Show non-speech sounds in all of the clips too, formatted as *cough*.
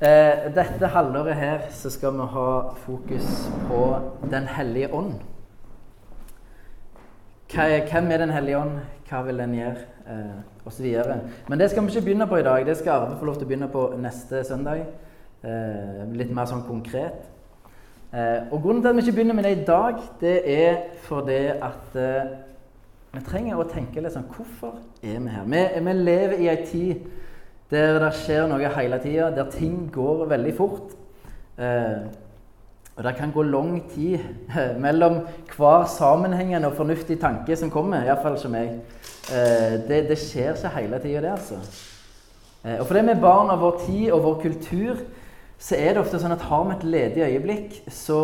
Eh, dette halvåret her så skal vi ha fokus på Den hellige ånd. Er, hvem er Den hellige ånd? Hva vil den gjøre? Eh, og så videre. Men det skal vi ikke begynne på i dag. Det skal Arve få lov til å begynne på neste søndag. Eh, litt mer sånn konkret. Eh, og Grunnen til at vi ikke begynner med det i dag, det er fordi at eh, vi trenger å tenke litt sånn Hvorfor er vi her? Vi, vi lever i ei tid der det skjer noe hele tida, der ting går veldig fort. Eh, og det kan gå lang tid eh, mellom hver sammenhengende og fornuftig tanke som kommer. Iallfall som jeg. Eh, det, det, skjer ikke hele tida, det, altså. Eh, og fordi vi er barn av vår tid og vår kultur, så er det ofte sånn at har vi et ledig øyeblikk, så,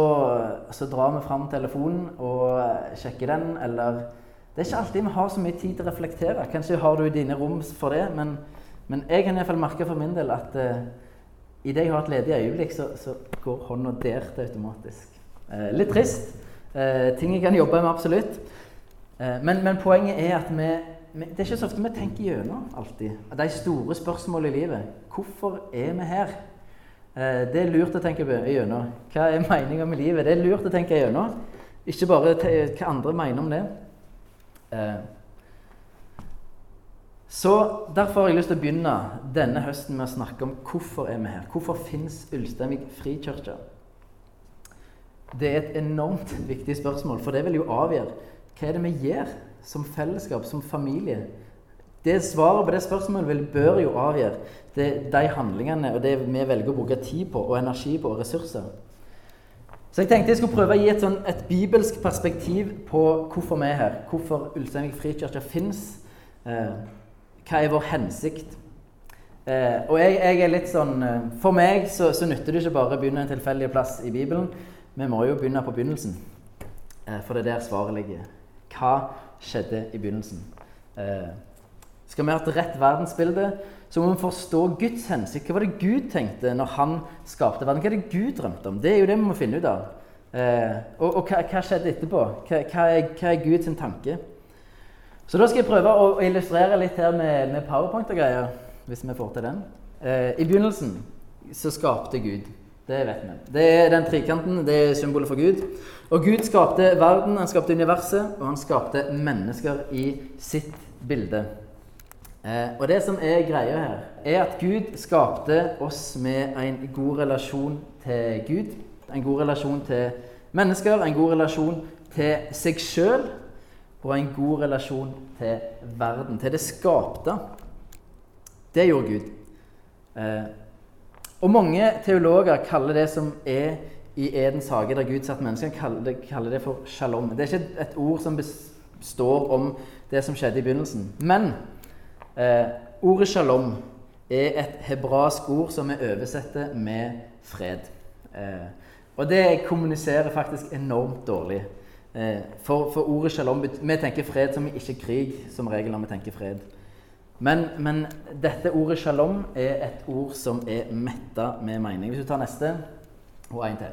så drar vi fram telefonen og sjekker den, eller Det er ikke alltid vi har så mye tid til å reflektere. Kanskje har du dine rom for det, men men jeg kan iallfall merke for min del at uh, idet jeg har et ledig øyeblikk, så, så går hånda der til automatisk. Uh, litt trist. Uh, ting jeg kan jobbe med, absolutt. Uh, men, men, poenget er at vi, Det er ikke så ofte vi tenker gjennom alltid. De store spørsmålene i livet. Hvorfor er vi her? det er lurt å tenke gjennom. Hva er meninga med livet? Det er lurt å tenke gjennom. Ikke bare hva andre mener om det. Så Derfor har jeg lyst til å begynne denne høsten med å snakke om hvorfor er vi her. Hvorfor fins Ulsteinvik frikirke? Det er et enormt *laughs* viktig spørsmål, for det vil jo avgjøre hva er det vi gjør som fellesskap, som familie. Det Svaret på det spørsmålet vil, bør jo avgjøre det, de handlingene og det vi velger å bruke tid på, og energi på, og ressurser. Så jeg tenkte jeg skulle prøve å gi et, sånn, et bibelsk perspektiv på hvorfor vi er her. Hvorfor Ulsteinvik frikirke fins. Eh, hva er vår hensikt? Eh, og jeg, jeg, er litt sånn eh, For meg så, så, nytter det ikke bare å begynne en tilfeldig plass i Bibelen. Vi må jo begynne på begynnelsen, eh, for det er der svaret ligger. Hva skjedde i begynnelsen? Eh, skal vi ha et rett verdensbilde, så må vi forstå Guds hensikt. Hva var det Gud tenkte når han skapte verden? Hva er det Gud drømte om? Det er jo det vi må finne ut av. Eh, og, og hva, hva, skjedde etterpå? Hva, hva, er, hva er Guds tanke? Så da skal jeg prøve å illustrere litt her med, med powerpoint og greier. Hvis vi får til den. Eh, I begynnelsen så skapte Gud. Det vet vi. Det er den trikanten. Det er symbolet for Gud. Og Gud skapte verden, han skapte universet, og han skapte mennesker i sitt bilde. Eh, og det som er greia her, er at Gud skapte oss med en god relasjon til Gud. En god relasjon til mennesker, en god relasjon til seg sjøl og en god relasjon til verden, til det skapte. Det gjorde Gud. Eh, og mange teologer kaller det som er i Edens hage, der Gud satt menneskene, kaller kaller det for shalom. Det er ikke et, ord som består om det som skjedde i begynnelsen. Men eh, ordet shalom er et hebraisk ord som vi oversetter med fred. Eh, og det kommuniserer faktisk enormt dårlig. Eh, for, for, ordet shalom Vi tenker fred som ikke krig, som regel når vi tenker fred. Men, men, dette ordet shalom er et ord som er metta med mening. Hvis du tar neste og en til.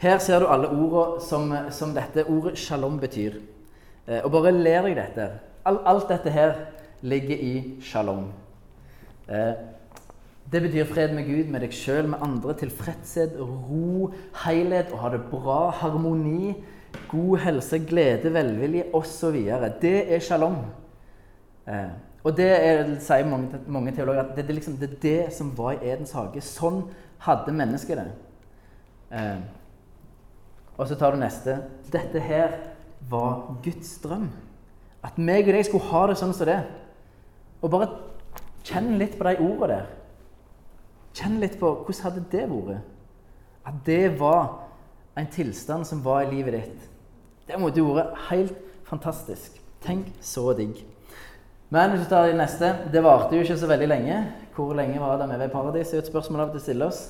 Her ser du alle ordene som, som dette ordet shalom betyr. Eh, og bare ler deg dette. alt dette her ligger i shalom. Eh, det betyr fred med Gud, med deg sjøl, med andre, tilfredshet, ro, helhet, å ha det bra, harmoni god helse, glede, velvilje osv. Det er shalom. Eh, og det er, sier mange, mange teologer at det, det, liksom, det, er det som var i Edens hage. Sånn hadde mennesket det. Eh, og så tar du neste. Dette her var Guds drøm. At meg og deg skulle ha det sånn som det. Og bare kjenn litt på de ordene der. Kjenn litt på hvordan hadde det vært. At det var en tilstand som var i livet ditt. Det måtte jo vært helt fantastisk. Tenk så digg. Men hvis du tar det neste Det varte jo ikke så veldig lenge. Hvor lenge var Adam Eva i paradis? Det er et spørsmål av og til stiller oss.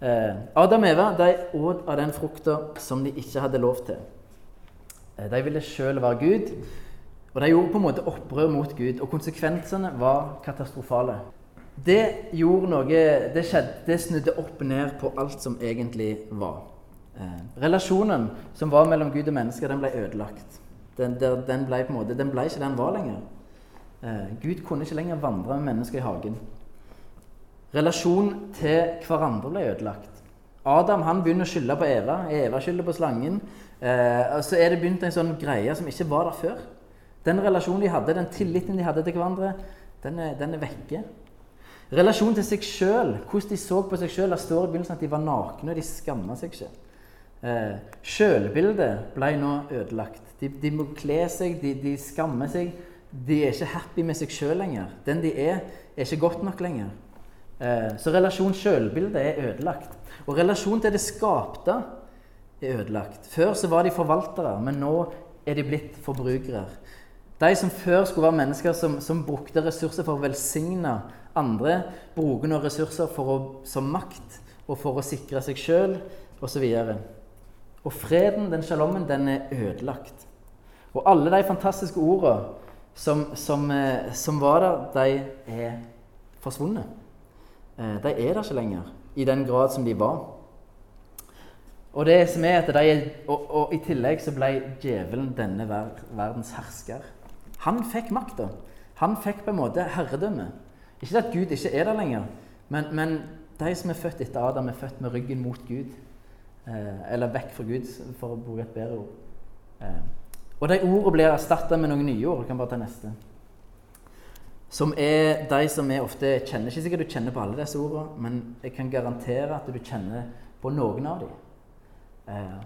Eh, Adam og Eva de åt av den frukta som de ikke hadde lov til. Eh, de ville sjøl være Gud, og de gjorde på en måte opprør mot Gud. Og konsekvensene var katastrofale. Det gjorde noe Det skjedde, det snudde opp ned på alt som egentlig var. Eh, relasjonen som var mellom Gud og mennesker, den ble ødelagt. Den, den, ble, måte, den ble ikke den var lenger. Eh, Gud kunne ikke lenger vandre med mennesker i hagen. Relasjonen til hverandre ble ødelagt. Adam han begynner å skylde på Eva. Eva skylder på slangen. Eh, så er det begynt en sånn greie som ikke var der før. Den relasjonen de hadde, den tilliten de hadde til hverandre, den er, den er vekke. Relasjonen til seg sjøl, hvordan de så på seg sjøl. Det står i begynnelsen at de var nakne, og de skamma seg ikke. Eh, Sjølbildet ble nå ødelagt. De, de må kle seg, de, de, skammer seg. De er ikke happy med seg sjøl lenger. Den de er, er ikke godt nok lenger. Eh, så relasjon sjølbildet er ødelagt. Og relasjon til det skapte er ødelagt. Før så var de forvaltere, men nå er de blitt forbrukere. De som før skulle være mennesker som, som brukte ressurser for å velsigne andre, bruker nå ressurser å, som makt og for å sikre seg sjøl osv. Og freden, den shalommen, den er ødelagt. Og alle de fantastiske ordene som, som, eh, som var der, de er forsvunnet. Eh, de er der ikke lenger i den grad som de var. Og det som er at de, og, og, i tillegg så ble djevelen denne ver, verdens hersker. Han fikk makta. Han fikk på en måte herredømme. Ikke at Gud ikke er der lenger, men, men de som er født etter Adam, er født med ryggen mot Gud. Eh, eller vekk fra Gud, for å bruke et bedre ord. Eh, og de ordene blir erstatta med noen nye ord. Du kan bare ta neste. Som er de som vi ofte kjenner. Ikke sikkert du kjenner på alle disse ordene, men jeg kan garantere at du kjenner på noen av dem. Eh,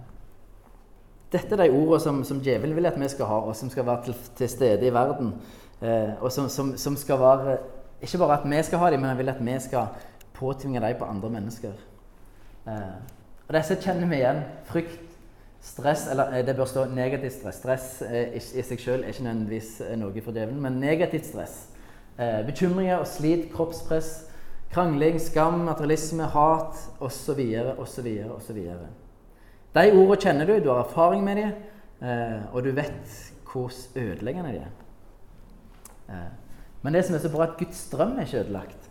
dette er de ordene som, som djevelen vil at vi skal ha, og som skal være til, til stede i verden. Eh, og som, som, som, skal være Ikke bare at vi skal ha dem, men han vil at vi skal påtvinge dem på andre mennesker. Eh, og Disse kjenner vi igjen. Frykt, stress Eller eh, det bør stå negativt stress. Stress eh, i seg selv er ikke nødvendigvis eh, noe for djevelen, men negativt stress. Bekymringer og slit, kroppspress, krangling, skam, materialisme, hat osv. osv. osv. De ordene kjenner du, du har erfaring med dem, og du vet hvor ødeleggende de er. Men det som er så bra, at Guds drøm er ikke ødelagt.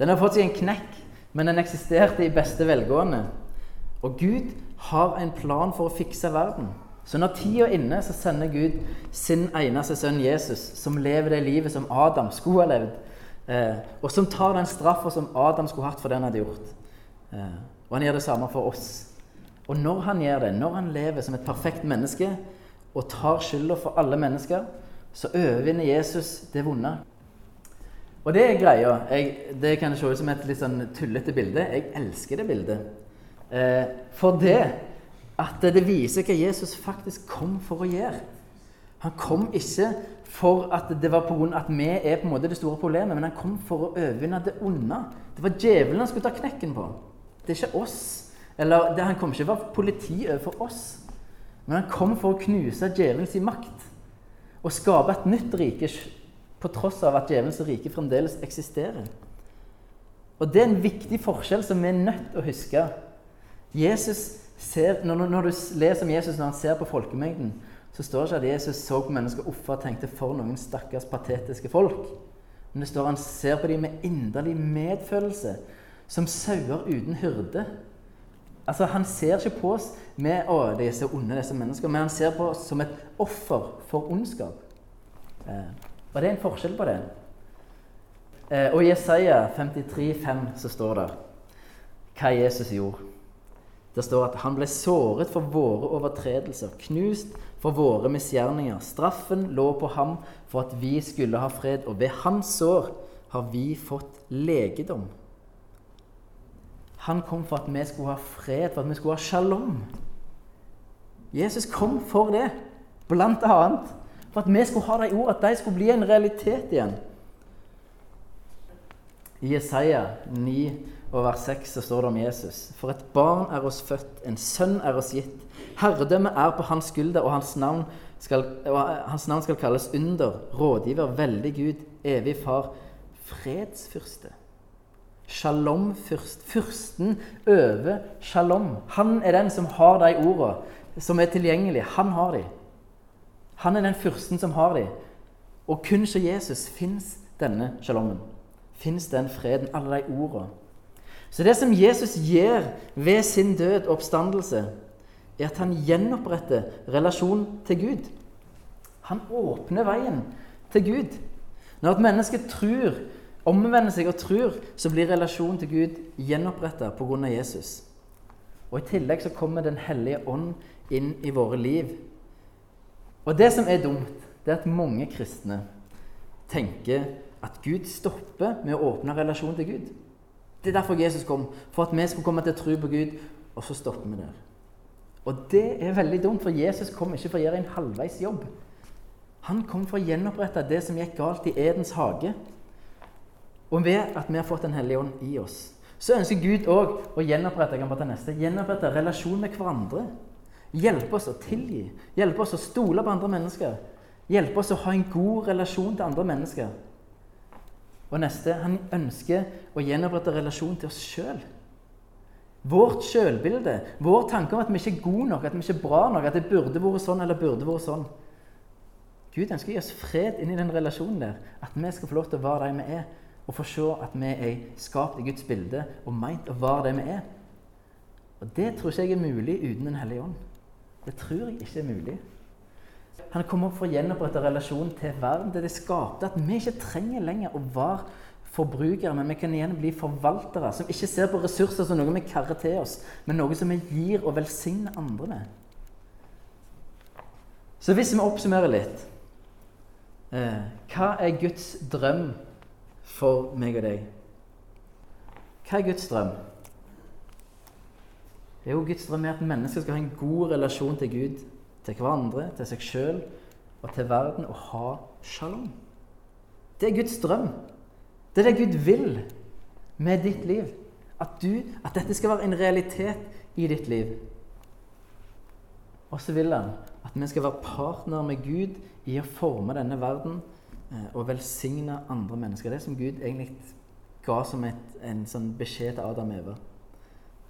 Den har fått seg en knekk, men den eksisterte i beste velgående. Og Gud har en plan for å fikse verden. Så når tida er inne, så sender Gud sin eneste sønn Jesus, som lever det livet som Adam skulle ha levd, eh, og som tar den straffa som Adam skulle hatt for det han hadde gjort. Eh, og han gjør det samme for oss. Og når han gjør det, når han lever som et perfekt menneske og tar skylda for alle mennesker, så overvinner Jesus det vonde. Og det er greia. Jeg, det kan se ut som et litt sånn tullete bilde. Jeg elsker det bildet. Eh, for det at det viser hva Jesus faktisk kom for å gjøre. Han kom ikke for at det var pga. at vi er på en måte det store problemet, men han kom for å overvinne det onde. Det var djevelen han skulle ta knekken på. Det er ikke oss. Eller det, Han kom ikke for politi overfor oss, men han kom for å knuse djevelens makt og skape et nytt rike på tross av at djevelens rike fremdeles eksisterer. Og Det er en viktig forskjell som vi er nødt til å huske. Ser, når, når, du leser om Jesus når han ser på folkemengden, så står det ikke at Jesus så på mennesker offer og tenkte for noen stakkars patetiske folk. Men det står han ser på dem med inderlig medfølelse, som sauer uten hyrde. Altså, Han ser ikke på oss med å, de er så onde, disse mennesker, men han ser på oss som et offer for ondskap. Eh, og det er en forskjell på det. Eh, og i Jesaja 53, 5 så står det hva Jesus gjorde. Det står at han ble såret for våre overtredelser, knust for våre misgjerninger. Straffen lå på ham for at vi skulle ha fred, og ved hans sår har vi fått legedom. Han kom for at vi skulle ha fred, for at vi skulle ha shalom. Jesus kom for det, blant annet. For at vi skulle ha de ord, at de skulle bli en realitet igjen. I Jesaja 9 og vers 6 så står det om Jesus. For et barn er oss født, en sønn er oss gitt. Herredømmet er på hans skulder, og hans navn, skal, og hans navn skal kalles under, rådgiver, veldig Gud, evig far, fredsfyrste. Shalom-fyrst. Fyrsten over shalom. Han er den som har de ordene, som er tilgjengelige. Han har de. Han er den fyrsten som har de. Og kun hos Jesus fins denne shalommen. Fins den freden, alle de ordene. Så det som Jesus gjør ved sin død og oppstandelse, er at han gjenoppretter relasjonen til Gud. Han åpner veien til Gud. Når et menneske tror omvender seg og tror, så blir relasjonen til Gud gjenoppretta pga. Jesus. Og I tillegg så kommer Den hellige ånd inn i våre liv. Og det som er dumt, det er at mange kristne tenker at Gud stopper med å åpne relasjonen til Gud. Det er derfor Jesus kom, for at vi skulle komme til å tro på Gud, og så stopper vi der. Og det er veldig dumt, for Jesus kom ikke for å gjøre en halvveis jobb. Han kom for å gjenopprette det som gikk galt i Edens hage. Og ved at vi har fått Den hellige ånd i oss, så ønsker Gud òg å gjenopprette jeg kan bare neste, gjenopprette relasjon med hverandre. Hjelpe oss å tilgi, hjelpe oss å stole på andre mennesker. Hjelpe oss å ha en god relasjon til andre mennesker. Og neste han ønsker å gjenopprette relasjon til oss sjøl. Vårt sjølbilde, vår tanke om at vi ikke er gode nok, at vi ikke er bra nok, at det burde vært sånn eller burde vært sånn. Gud ønsker å gi oss fred inn i den relasjonen der. At vi skal få lov til å være de vi er, og få se at vi er skapt i Guds bilde og meint å være det vi er. Og Det tror ikke jeg er mulig uten Den hellige ånd. Det tror jeg ikke er mulig. Han kom opp for å gjenopprette relasjonen til verden, det det skapte. At vi ikke trenger lenger å være forbrukere, men vi kan igjen bli forvaltere som ikke ser på ressurser som noe vi karrer til oss, men noe som vi gir og velsigner andre med. Så hvis vi oppsummerer litt eh, Hva er Guds drøm for meg og deg? Hva er Guds drøm? Det er jo Guds drøm er at mennesker skal ha en god relasjon til Gud, til hverandre, til seg sjøl og til verden, å ha shalom. Det er Guds drøm. Det er det Gud vil med ditt liv. At, du, at dette skal være en realitet i ditt liv. Og så vil han at vi skal være partner med Gud i å forme denne verden eh, og velsigne andre mennesker. Det som Gud egentlig ga som et, en sånn beskjed til Adam og Eva.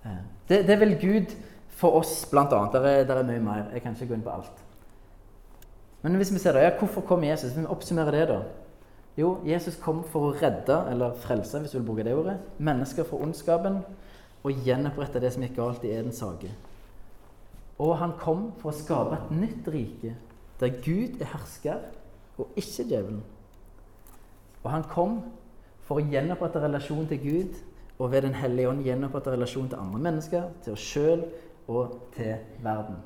Eh, det, det, vil Gud for oss, blant annet. Der er, er mye mer. Jeg kan ikke gå inn på alt. Men hvis vi ser det, ja, hvorfor kom Jesus? Vi oppsummerer det, da. Jo, Jesus kom for å redde, eller frelse, hvis du vil bruke det ordet, mennesker fra ondskapen og gjenopprette det som gikk galt i Edens hage. Og han kom for å skape et nytt rike, der Gud er hersker, og ikke djevelen. Og han kom for å gjenopprette relasjonen til Gud, og ved Den hellige ånd gjenopprette relasjonen til andre mennesker, til oss sjøl og til verden.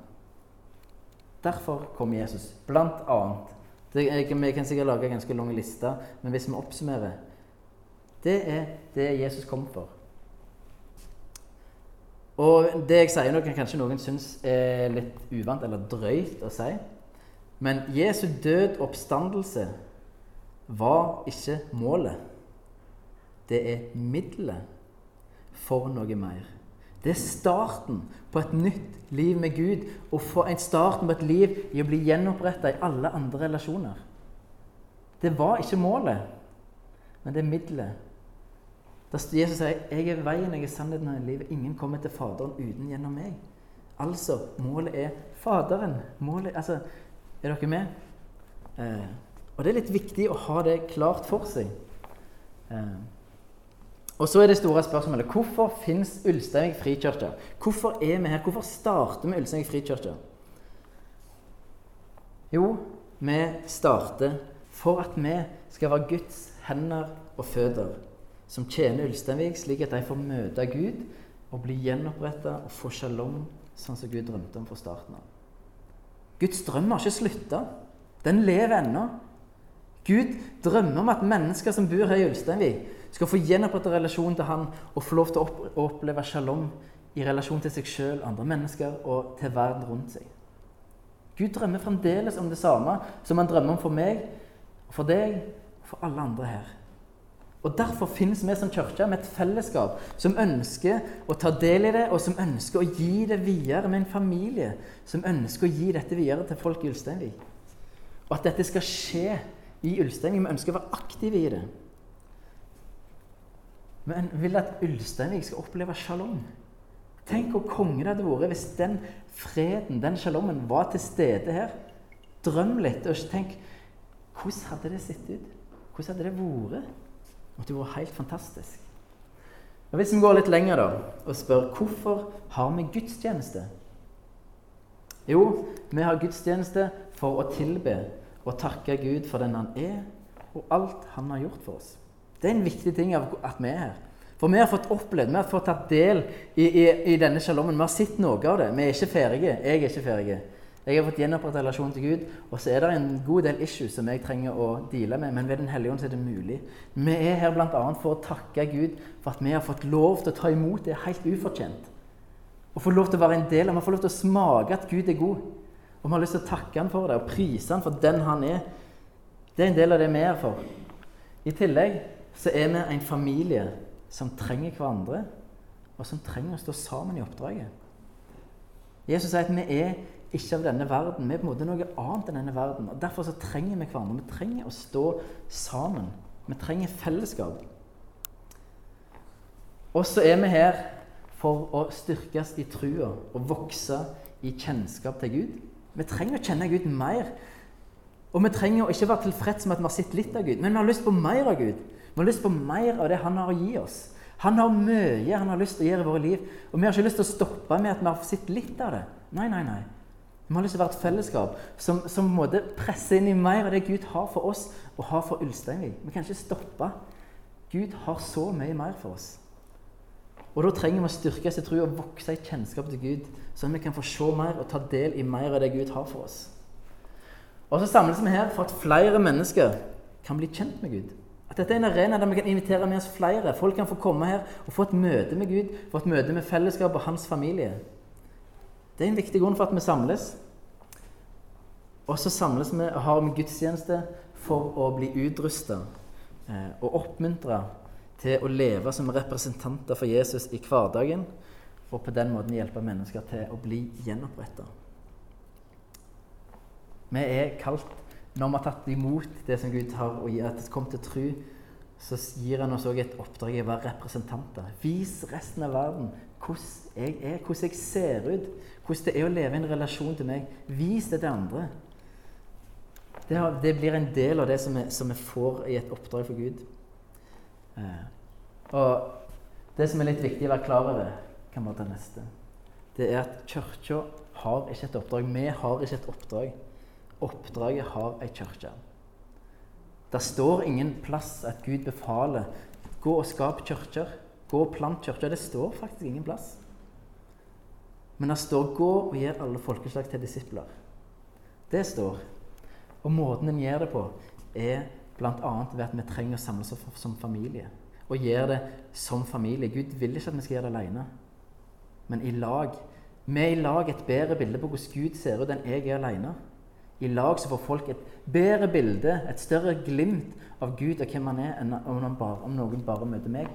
Derfor kom Jesus, blant annet. Det, jeg, vi kan sikkert lage en ganske lang liste, men hvis vi oppsummerer Det er det Jesus kom for. Og det jeg sier nå, kan kanskje noen synes er litt uvant eller drøyt å si. Men Jesu død oppstandelse var ikke målet. Det er middelet for noe mer. Det er starten på et nytt liv med Gud og for en starten på et liv i å bli gjenoppretta i alle andre relasjoner. Det var ikke målet, men det er middelet da Jesus sier 'Jeg er veien, jeg er sannheten og livet'. Ingen kommer til Faderen uten gjennom meg. Altså, målet er Faderen. Målet, altså, Er dere med? Eh, og det er litt viktig å ha det klart for seg. Eh. Og så er det store spørsmålet hvorfor fins Ulsteinvik frikirke? Hvorfor er vi her? Hvorfor starter vi Ulsteinvik frikirke? Jo, vi starter for at vi skal være Guds hender og føtter som tjener Ulsteinvik, slik at de får møte Gud og bli gjenoppretta og få shalom, sånn som Gud drømte om fra starten av. Guds drøm har ikke slutta. Den lever ennå. Gud drømmer om at mennesker som bor her i Ulsteinvik, skal få gjenopprette relasjonen til Han og få lov til å oppleve shalom i relasjon til seg sjøl, andre mennesker og til verden rundt seg. Gud drømmer fremdeles om det samme som han drømmer om for meg, for deg og for alle andre her. Og Derfor finnes vi som kirke med et fellesskap som ønsker å ta del i det, og som ønsker å gi det videre med en familie som ønsker å gi dette videre til folk i Ulsteinvik. Og at dette skal skje i Ulsteinvik. Vi ønsker å være aktive i det. Vi vil at Ulsteinvik skal oppleve shalom. Tenk hvor konge det hadde vært hvis den freden, den sjalommen, var til stede her. Drøm litt. og tenk hvordan hadde det sett ut? Hvordan hadde det vært? Det måtte vært helt fantastisk. Og Hvis vi går litt lenger da, og spør hvorfor har vi gudstjeneste? Jo, vi har gudstjeneste for å tilbe og takke Gud for den han er, og alt han har gjort for oss. Det er en viktig ting at vi er her. For vi har fått opplevd, vi har fått tatt del i, i, i denne sjalommen. Vi har sett noe av det. Vi er ikke ferdige. Jeg er ikke ferdig. Jeg har fått gjenopprettet relasjonen til Gud, og så er det en god del issues som jeg trenger å deale med, men ved Den hellige ånd er det mulig. Vi er her bl.a. for å takke Gud for at vi har fått lov til å ta imot det helt ufortjent. Å få lov til å være en del av det, få lov til å smake at Gud er god. Og vi har lyst til å takke han for det og prise han for den han er. Det er en del av det vi er for. I tillegg så er vi en familie som trenger hverandre, og som trenger å stå sammen i oppdraget. Jesus sier at vi er ikke av denne verden. Vi er på en måte noe annet enn denne verden. og Derfor så trenger vi hverandre. Vi trenger å stå sammen. Vi trenger fellesskap. Og så er vi her for å styrkes i trua og vokse i kjennskap til Gud. Vi trenger å kjenne Gud mer. Og vi trenger å ikke være tilfreds med at vi har sett litt av Gud, men vi har lyst på mer av Gud. Vi har lyst på mer av det Han har å gi oss. Han har mye han har lyst til å gjøre i våre liv. Og vi har ikke lyst til å stoppe med at vi har sett litt av det. Nei, nei, nei. Vi har lyst til å være et fellesskap som, som måtte presse inn i mer av det Gud har for oss og har for Ulsteinvik. Vi kan ikke stoppe. Gud har så mye mer for oss. Og Da trenger vi å styrke oss i tro og vokse i kjennskap til Gud, sånn at vi kan få se mer og ta del i mer av det Gud har for oss. Og så samles vi her for at flere mennesker kan bli kjent med Gud. At dette er en arena der vi kan invitere med oss flere. Folk kan få komme her og få et møte med Gud, få et møte med fellesskap og hans familie. Det er en viktig grunn for at vi samles. Og så samles vi og har vi gudstjeneste for å bli utrusta eh, og oppmuntra til å leve som representanter for Jesus i hverdagen, og på den måten hjelpe mennesker til å bli gjenoppretta. Vi er kalt når vi har tatt imot det som Gud har og gir, at det kom til tro, så gir han oss òg et oppdrag i å være representanter. Vis resten av verden hvordan jeg er, hvordan jeg ser ut, hvordan det er å leve i en relasjon til meg. Vis det til andre. Det, har, det blir en del av det som vi, som vi, får i et oppdrag for Gud. Og det som er litt viktig å være klar over, kan være det neste, det er at kirka har ikke et oppdrag. Vi har ikke et oppdrag. Oppdraget har ei kirke. Det står ingen plass at Gud befaler gå og skap kirker. Gå og plant kirker. Det står faktisk ingen plass. Men det står 'gå og gjør alle folkeslag til disipler'. Det står. Og måten en gjør det på, er bl.a. ved at vi trenger å samles som familie. Og gjøre det som familie. Gud vil ikke at vi skal gjøre det alene, men i lag. Vi er i lag et bedre bilde på hvordan Gud ser ut enn jeg er alene. I lag så får folk et bedre bilde, et større glimt av Gud og hvem han er, enn om bare, om noen bare møter meg.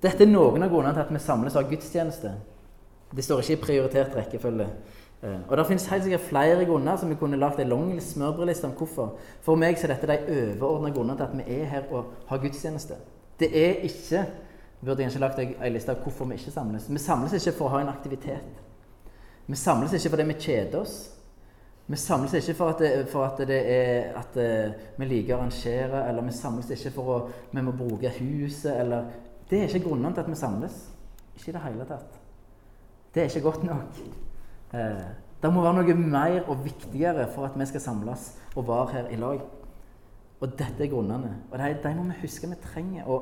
Dette er noen av grunnene til at vi samles av gudstjeneste. Det står ikke i prioritert rekkefølge. Eh, og Det finnes helt sikkert flere grunner som vi kunne lagd en lang smørbrødliste om hvorfor. For meg er dette de overordnede grunnene til at vi er her og har gudstjeneste. Det er ikke burde jeg ikke lagt en liste av hvorfor vi ikke samles. Vi samles ikke for å ha en aktivitet. Vi samles ikke fordi vi kjeder oss. Vi samles ikke for at, det, for at, er, at eh, vi liker å arrangere, eller vi samles ikke for å vi må bruke huset, eller det er ikke grunnen til at vi samles. Ikke i det hele tatt. Det er ikke godt nok. Eh, det må være noe mer og viktigere for at vi skal samles og være her i lag. Og dette er grunnene. Og de, må vi huske vi trenger å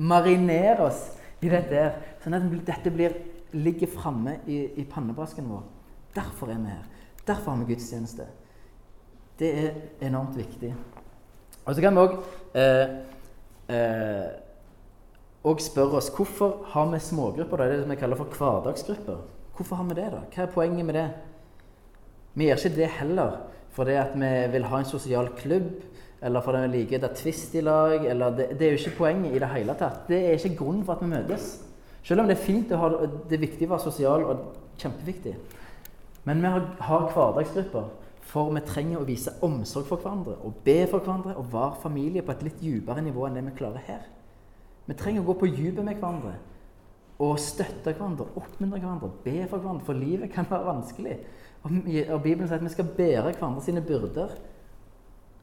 marinere oss i dette, her, sånn at dette blir, ligger framme i, i pannebrasken vår. Derfor er vi her. Derfor har vi gudstjeneste. Det er enormt viktig. Og så kan vi òg eh, eh, og spør oss hvorfor har vi smågrupper. Det er det vi kaller for hverdagsgrupper. Hvorfor har vi det? da? Hva er poenget med det? Vi gjør ikke det heller fordi at vi vil ha en sosial klubb, eller fordi vi liker det twist i lag. eller det, det, er jo ikke poenget i det hele tatt. Det er ikke grunnen for at vi møtes. Selv om det er fint å ha, det er viktig å være sosial og kjempeviktig. Men vi har, har hverdagsgrupper, for vi trenger å vise omsorg for hverandre og be for hverandre og være familie på et litt dypere nivå enn det vi klarer her. Vi trenger å gå på dypet med hverandre og støtte hverandre, oppmuntre hverandre, be for hverandre, for livet kan være vanskelig. Og, og Bibelen sier at vi skal bære hverandre sine byrder.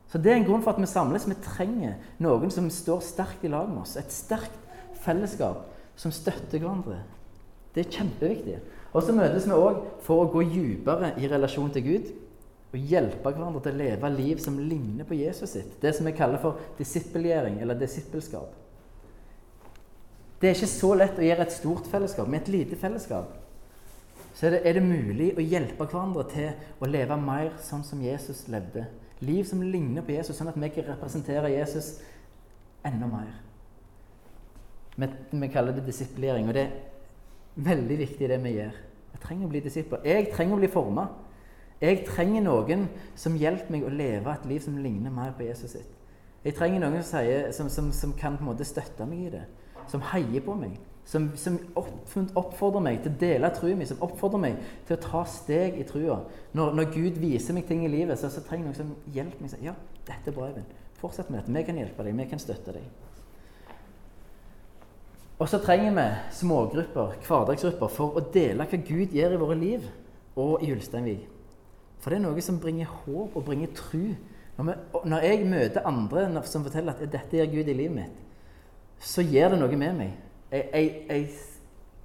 Så Det er en grunn for at vi samles. Vi trenger noen som står sterkt i lag med oss. Et sterkt fellesskap som støtter hverandre. Det er kjempeviktig. Og så møtes vi òg for å gå dypere i relasjon til Gud. Og hjelpe hverandre til å leve liv som ligner på Jesus sitt. Det som vi kaller for disippelgjering eller disippelskap. Det er ikke så lett å gjøre et stort fellesskap med et lite fellesskap. Så er det, er det mulig å hjelpe hverandre til å leve mer sånn som Jesus levde. Liv som ligner på Jesus, sånn at vi kan representere Jesus enda mer. Vi, vi kaller det disiplering, og det er veldig viktig, det vi gjør. Jeg trenger å bli disipler. Jeg trenger å bli forma. Jeg trenger noen som hjelper meg å leve et liv som ligner mer på Jesus sitt. Jeg trenger noen som, sier, som, som, som kan på en måte støtte meg i det. Som heier på meg. Som, som oppfordrer meg til å dele troen min, Som oppfordrer meg til å ta steg i trua. Når, når, Gud viser meg ting i livet, så, så trenger jeg noen som hjelper meg. Ja, dette er bra, Eivind. Fortsett med dette. Vi kan hjelpe deg. Vi kan støtte deg. Og så trenger vi smågrupper, hverdagsgrupper, for å dele hva Gud gjør i våre liv og i Ulsteinvik. For det er noe som bringer håp og bringer tru. Når, vi, når jeg møter andre som forteller at 'dette gjør Gud i livet mitt', så gjør det noe med meg. Jeg, jeg, jeg,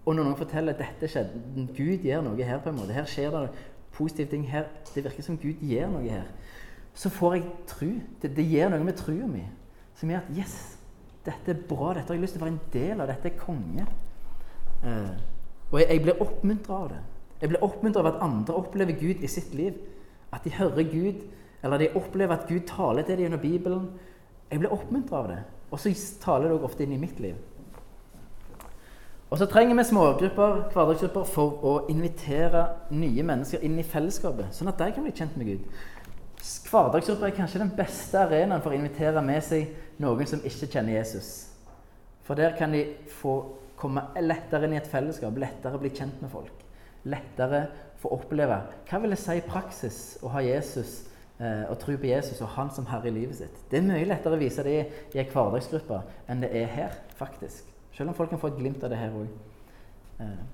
og når noen forteller at dette skjedde, Gud gjør noe her, på en måte, her skjer det positive ting, her, det virker som Gud gjør noe her, så får jeg tro. Det, det gjør noe med trua mi som gjør at 'yes, dette er bra, dette har jeg lyst til å være en del av, dette er konge'. Eh, og jeg, jeg blir oppmuntra av det. Jeg blir oppmuntret av at andre opplever Gud i sitt liv. At de hører Gud, eller de opplever at Gud taler til dem gjennom Bibelen. Jeg blir oppmuntret av det. Og så taler det også ofte inn i mitt liv. Og så trenger vi smågrupper, hverdagsgrupper for å invitere nye mennesker inn i fellesskapet, sånn at de kan bli kjent med Gud. Hverdagsgrupper er kanskje den beste arenaen for å invitere med seg noen som ikke kjenner Jesus. For der kan de få komme lettere inn i et fellesskap, lettere bli kjent med folk lettere få oppleve hva vil det si i praksis å ha Jesus og tro på Jesus og Han som Herre i livet sitt. Det er mye lettere å vise det i, en hverdagsgruppe enn det er her, faktisk. Selv om folk kan få et glimt av det her òg. Eh,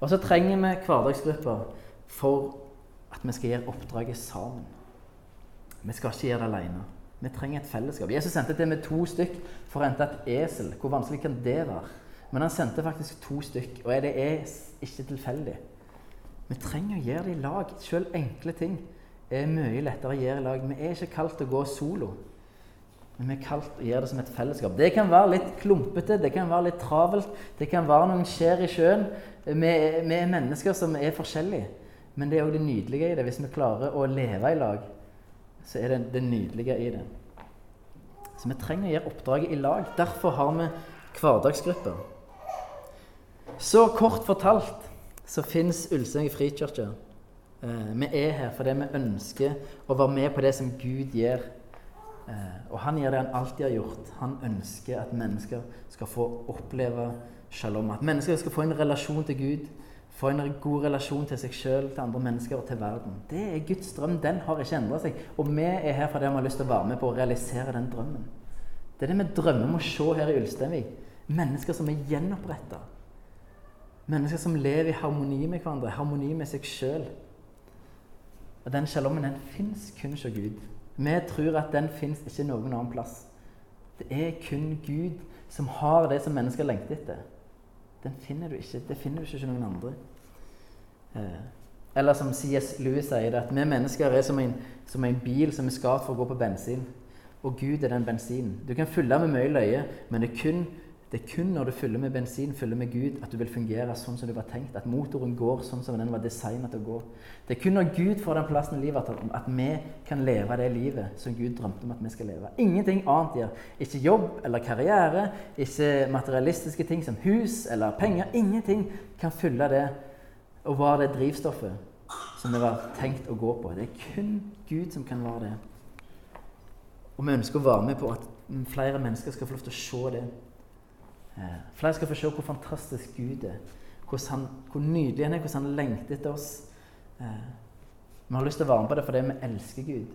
og så trenger vi hverdagsgrupper for at vi skal gjøre oppdraget sammen. Vi skal ikke gjøre det alene. Vi trenger et fellesskap. Jesus sendte det med to stykk for å hente et esel. Hvor vanskelig kan det være? Men han sendte faktisk to stykk, og det er ikke tilfeldig. Vi trenger å gjøre det i lag. Selv enkle ting er mye lettere å gjøre i lag. Vi er ikke kalt å gå solo, men vi er kalt å gjøre det som et fellesskap. Det kan være litt klumpete, det kan være litt travelt, det kan være noen skjær i sjøen. Vi, er mennesker som er forskjellige, men det er òg det nydelige i det. Hvis vi klarer å leve i lag, så er det det nydelige i det. Så vi trenger å gjøre oppdraget i lag. Derfor har vi hverdagsgrupper. Så kort fortalt så fins Ulsteinvik frikirke. Eh, vi er her fordi vi ønsker å være med på det som Gud gjør. Eh, og han gjør det han alltid har gjort. Han ønsker at mennesker skal få oppleve shalom. At mennesker skal få en relasjon til Gud, få en god relasjon til seg sjøl, til andre mennesker og til verden. Det er Guds drøm. Den har ikke endra seg. Og vi er her fordi vi har lyst til å være med på å realisere den drømmen. Det er det vi drømmer om å se her i Ulsteinvik. Mennesker som er gjenoppretta Mennesker som lever i harmoni med hverandre, harmoni med seg sjøl. Og den shalommen den fins kun hos Gud. Vi tror at den fins ikke noen annen plass. Det er kun Gud som har det som mennesker lengter etter. Den finner du ikke. Det finner du ikke hos noen andre. Eh, eller som C.S. Lewis sier det, at vi mennesker er som en, som en bil som er skapt for å gå på bensin. Og Gud er den bensinen. Du kan fylle med mye løye, men det er kun det er kun når du fyller med bensin, fyller med Gud, at du vil fungere sånn som du var tenkt. At motoren går sånn som den var designet til å gå. Det er kun når Gud får den plassen i livet, at, vi kan leve det livet som Gud drømte om at vi skal leve. Ingenting annet gjør. Ikke jobb eller karriere, ikke materialistiske ting som hus eller penger. Ingenting kan fylle det og være det drivstoffet som vi var tenkt å gå på. Det er kun Gud som kan være det. Og vi ønsker å være med på at flere mennesker skal få lov til å se det. Eh, flere skal få se hvor fantastisk Gud er, han, hvor nydelig han er, hvordan han lengter etter oss. Eh, vi har lyst til å være med på det fordi vi elsker Gud.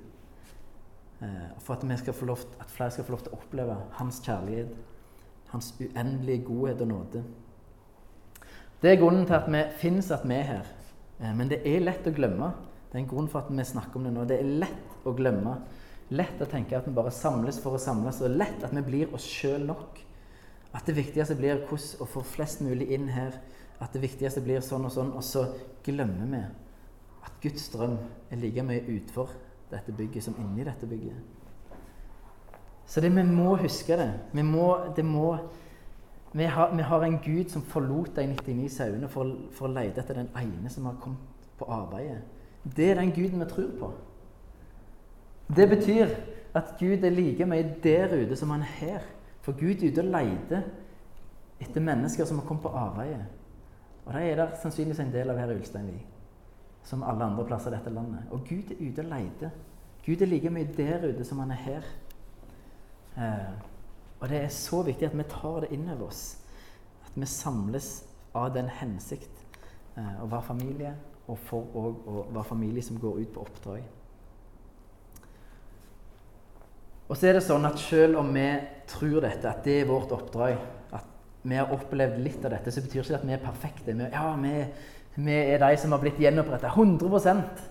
Eh, for at, skal lov, at flere skal få lov til å oppleve hans kjærlighet, hans uendelige godhet og nåde. Det er grunnen til at vi finnes at vi er her. Men det er lett å glemme. Det er en grunn for at vi snakker om det nå. Det er lett å glemme. Lett å tenke at vi bare samles for å samles, og lett at vi blir oss sjøl nok. At det viktigste blir hvordan å få flest mulig inn her. At det viktigste blir sånn og sånn. Og så glemmer vi at Guds drøm er like mye utenfor dette bygget som inni dette bygget. Så det, vi må huske det. Vi, må, det må, vi, har, vi har, en Gud som forlot de 99 sauene for, for, å lete etter den ene som har kommet på arbeidet. Det er den Guden vi tror på. Det betyr at Gud er like mye der ute som han er her. For Gud er ute og leter etter mennesker som har kommet på avveie. Og de er det sannsynligvis en del av her i Ulsteinvik, som alle andre plasser i dette landet. Og Gud er ute og leter. Gud er like mye der ute som han er her. Eh, og det er så viktig at vi tar det inn over oss. At vi samles av den hensikt eh, å være familie, og for å være familie som går ut på oppdrag. Og så er det sånn at selv om vi tror dette, at det er vårt oppdrag, at vi har opplevd litt av dette, så betyr ikke det at vi er perfekte. Vi, ja, vi, vi er de som har blitt gjenoppretta 100%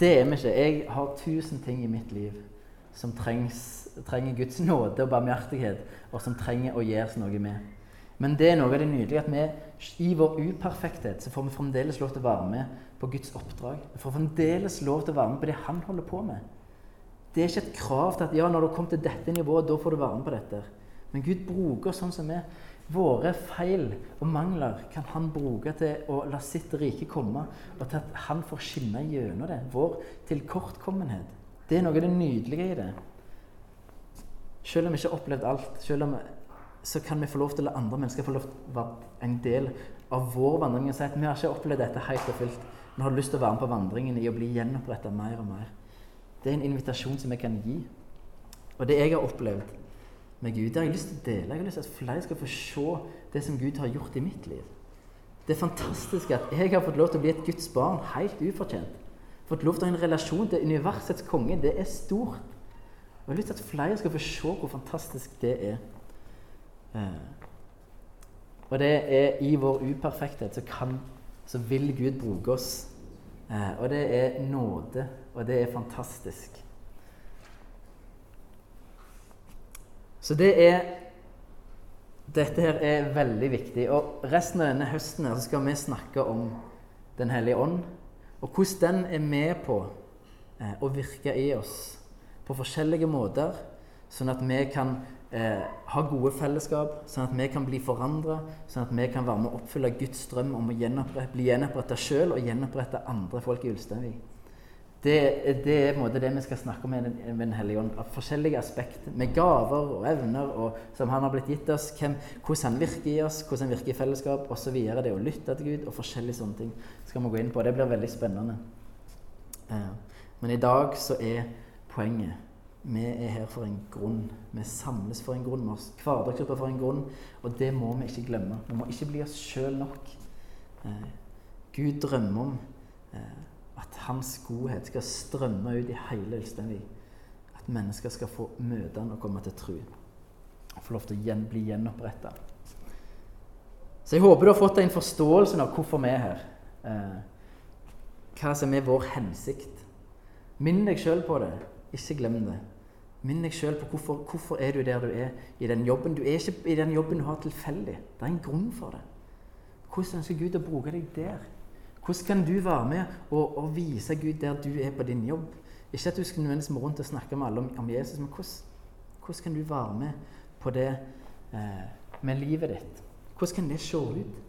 Det er vi ikke. Jeg har tusen ting i mitt liv som trengs, trenger Guds nåde og barmhjertighet, og som trenger å gjøres noe med. Men det er noe av det nydelige at vi i vår uperfekthet så får vi fremdeles lov til å være med på Guds oppdrag. Vi får fremdeles lov til å være med på det han holder på med. Det er ikke et krav til at ja, når du kommer til dette nivået, da får du være med på dette. Men Gud bruker sånn som vi. Våre feil og mangler kan han bruke til å la sitt rike komme, og til at han får skinne gjennom det. Vår tilkortkommenhet. Det er noe av det nydelige i det. Selv om vi ikke har opplevd alt, selv om, så kan vi få lov til å la andre mennesker få lov til å være en del av vår vandring. Og si at vi har ikke opplevd dette helt og fullt. Vi har lyst til å være med på vandringen i å bli gjenoppretta mer og mer. Det er en invitasjon som jeg kan gi. Og det jeg har opplevd, med Gud. Det har jeg lyst til å dele. Jeg har lyst til at flere skal få se det som Gud har gjort i mitt liv. Det er fantastisk at jeg har fått lov til å bli et Guds barn helt ufortjent. Fått lov til å ha en relasjon til universets konge. Det er stort. Og jeg har lyst til at flere skal få se hvor fantastisk det er. Eh, og det er i vår uperfekthet så, kan, så vil Gud bruke oss. Eh, og det er nåde, og det er fantastisk. Så det er Dette her er veldig viktig. Og resten av denne høsten her så skal vi snakke om Den hellige ånd, og hvordan den er med på eh, å virke i oss på forskjellige måter, sånn at vi kan eh, ha gode fellesskap, sånn at vi kan bli forandra, sånn at vi kan være med å oppfylle Guds drøm om å bli gjenoppretta sjøl og gjenopprette andre folk i Ulsteinvik. Det, det, er på en måte det vi skal snakke om med Den hellige ånd. Forskjellige aspekter. Med gaver og evner og, som han har blitt gitt oss. Hvem, hvordan han virker i oss, hvordan han virker i fellesskap osv. Det å lytte til Gud og forskjellige sånne ting skal vi gå inn på. Det blir veldig spennende. Eh, men i dag så er poenget vi er her for en grunn. Vi samles for en grunn. Vi har hverdagsgrupper for en grunn. Og det må vi ikke glemme. Vi må ikke bli oss sjøl nok. Eh, Gud drømmer om eh, at hans godhet skal strømme ut i hele Ulsteinvik. At mennesker skal få møte han og komme til tro. Og få lov til å gjen, bli gjenoppretta. Så jeg håper du har fått en forståelse av hvorfor vi er her. Eh, hva som er vår hensikt. Minn deg sjøl på det. Ikke glem det. Minn deg sjøl på hvorfor, hvorfor er du der du er i den jobben. Du er ikke i den jobben du har tilfeldig. Det er en grunn for det. Hvordan ønsker Gud å bruke deg der? Hvordan kan du være med og, og, vise Gud der du er på din jobb? Ikke at du skal nødvendigvis må rundt og snakke med alle om, om Jesus, men hvordan, hvordan, kan du være med på det eh, med livet ditt? Hvordan kan det se ut?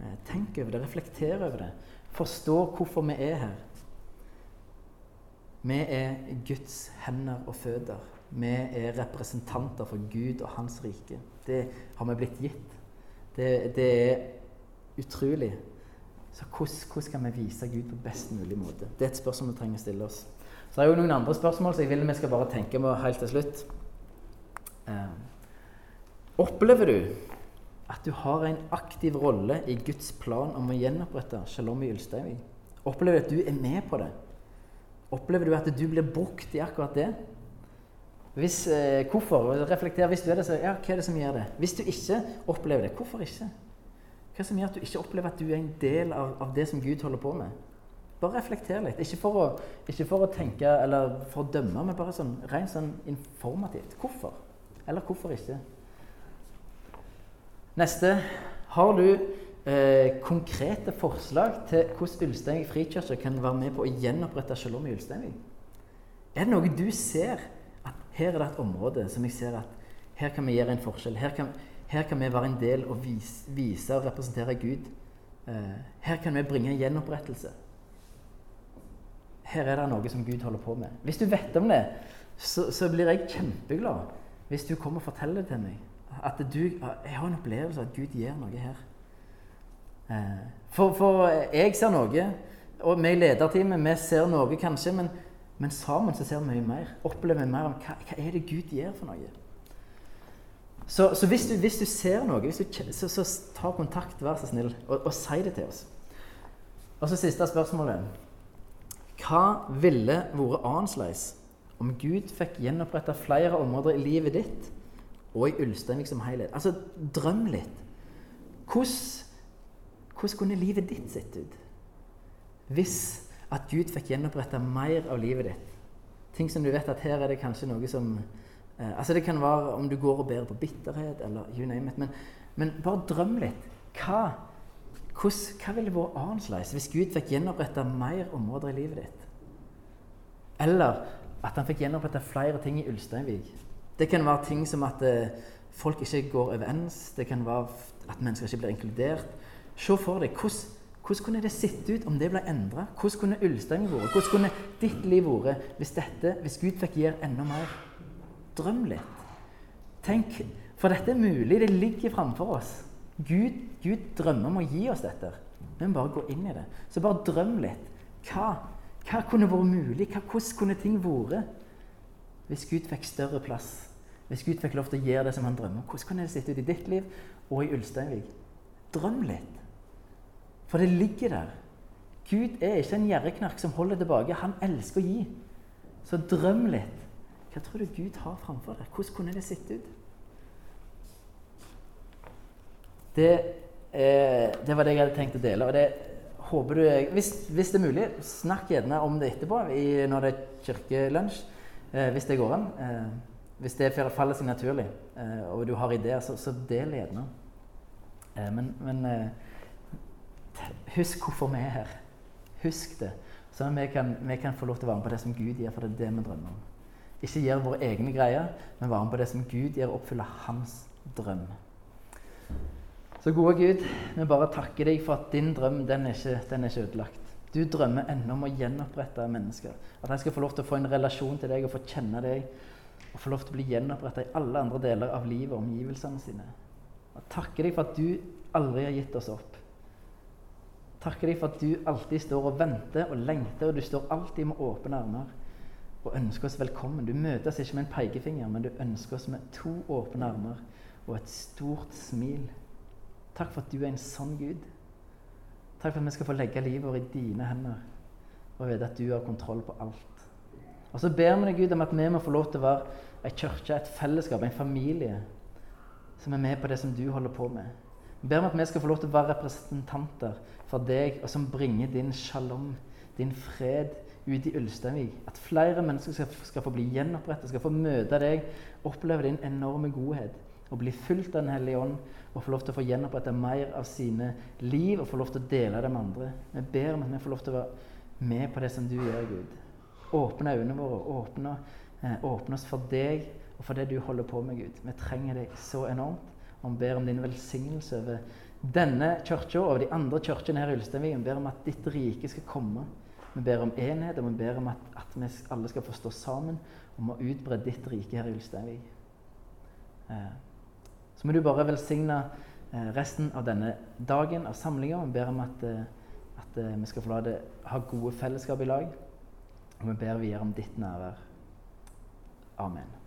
Eh, tenk over det, reflekter over det. Forstå hvorfor vi er her. Vi er Guds hender og føtter. Vi er representanter for Gud og Hans rike. Det har vi blitt gitt. Det, det er utrolig. Så hvordan, skal vi vise Gud på best mulig måte? Det er et spørsmål vi trenger å stille oss. Så det er jo noen andre spørsmål så jeg vil vi skal bare tenke på helt til slutt. Eh, opplever du at du har en aktiv rolle i Guds plan om å gjenopprette Shalom i Ulsteinvik? Opplever du at du er med på det? Opplever du at du blir brukt i akkurat det? Hvis, eh, hvorfor? Reflekter. Hvis du er det, så ja, hva er det som gjør det? Hvis du ikke opplever det, hvorfor ikke? Hva som gjør at du ikke opplever at du er en del av, av det som Gud holder på med? Bare reflekter litt. Ikke for, å, ikke for å tenke eller for å dømme, men bare sånn, rent sånn informativt. Hvorfor? Eller hvorfor ikke? Neste. Har du eh, konkrete forslag til hvordan Ulsteinvik frikirke kan være med på å gjenopprette shalom i Ulsteinvik? Er det noe du ser at her er det et område som jeg ser at her kan vi gjøre en forskjell? Her kan, her kan vi være en del og vise, vise og representere Gud. Eh, her kan vi bringe en gjenopprettelse. Her er det noe som Gud holder på med. Hvis du vet om det, så, så blir jeg kjempeglad hvis du kommer og forteller det til meg. At du, jeg har en opplevelse av at Gud gjør noe her. Eh, for, for, jeg ser noe, og vi i lederteamet vi ser noe kanskje, men, men sammen så ser vi mye mer. Opplever mer om hva, hva er det Gud gjør for noe. Så, så hvis, du, hvis, du, ser noe, du, så, så, ta kontakt, vær så snill, og, og si det til oss. Og så siste spørsmålet. Hva ville vært annerledes om Gud fikk gjenoppretta flere områder i livet ditt og i Ulsteinvik som helhet? Altså, drøm litt. Hvordan hvordan kunne livet ditt sett ut hvis at Gud fikk gjenoppretta mer av livet ditt? Ting som du vet at her er det kanskje noe som eh, altså Det kan være om du går og bærer på bitterhet, eller you name it. Men, men bare drøm litt. Hva, hos, hva ville vært annerledes hvis Gud fikk gjenoppretta mer områder i livet ditt? Eller at han fikk gjenoppretta flere ting i Ulsteinvik. Det kan være ting som at eh, folk ikke går overens. Det kan være at mennesker ikke blir inkludert. Se for deg hvordan, hvordan kunne det sett ut om det ble endra? Hvordan kunne Ulstein vært? Hvordan kunne ditt liv vært hvis, dette, hvis Gud fikk gjøre enda mer? Drøm litt. Tenk, For dette er mulig. Det ligger framfor oss. Gud, Gud drømmer om å gi oss dette. Vi må bare gå inn i det. Så bare drøm litt. Hva, hva kunne vært mulig? Hva, hvordan kunne ting vært hvis Gud fikk større plass? Hvis Gud fikk lov til å gjøre det som han drømmer? Hvordan kunne det sett ut i ditt liv og i Ulsteinvik? Drøm litt. For det ligger der. Gud er ikke en gjerriknark som holder tilbake. Han elsker å gi. Så drøm litt. Hva tror du Gud har framfor deg? Hvordan kunne det sett ut? Det, eh, det, var det jeg hadde tenkt å dele. og det håper du, hvis, hvis det er mulig, snakk gjerne om det etterpå i, når det er kirkelunsj. Eh, hvis det går an. Eh, hvis det faller seg naturlig, eh, og du har ideer, så, så del gjerne. Eh, men, men eh, Husk hvorfor vi er her. Husk det. Sånn at vi kan, vi kan, få lov til å være med på det som Gud gir, for det er det vi drømmer om. Ikke gjøre våre egne greier, men være med på det som Gud gjør, oppfylle hans drøm. Så gode Gud, vi bare takker deg for at din drøm den er ikke, den er ikke ødelagt. Du drømmer ennå om å gjenopprette mennesker. At de skal få lov til å få en relasjon til deg og få kjenne deg. Og få lov til å bli gjenoppretta i alle andre deler av livet og omgivelsene sine. Og takker deg for at du aldri har gitt oss opp. Takker deg for at du alltid står og venter og lengter, og du står alltid med åpne armer og ønsker oss velkommen. Du møter oss ikke med en pekefinger, men du ønsker oss med to åpne armer og et stort smil. Takk for at du er en sånn Gud. Takk for at vi skal få legge livet vårt i dine hender og vite at du har kontroll på alt. Og så ber vi deg, Gud, om at vi må få lov til å være ei kirke, et fellesskap, en familie som er med på det som du holder på med. Vi ber om at vi skal få lov til å være representanter for deg, og som bringer din shalom, din fred, ut i Ulsteinvik. At flere mennesker skal, skal få bli gjenopprettet, skal få møte deg, oppleve din enorme godhet og bli fulgt av Den hellige ånd og få lov til å få gjenopprette mer av sine liv og få lov til å dele det med andre. Vi ber om at vi får lov til å være med på det som du gjør, Gud. Åpne øynene våre, åpne, eh, åpne oss for deg og for det du holder på med, Gud. Vi trenger deg så enormt. Og vi ber om din velsignelse over denne kirka og over de andre kirkene her i Ulsteinvik. Vi ber om at ditt rike skal komme. Vi ber om enhet, og vi ber om at, at vi alle skal få stå sammen om å utbre ditt rike her i Ulsteinvik. Eh, så må du bare velsigne eh, resten av denne dagen, av samlinga. Vi ber om at, eh, at eh, vi skal få la det ha gode fellesskap i lag. Og vi ber videre om ditt nærvær. Amen.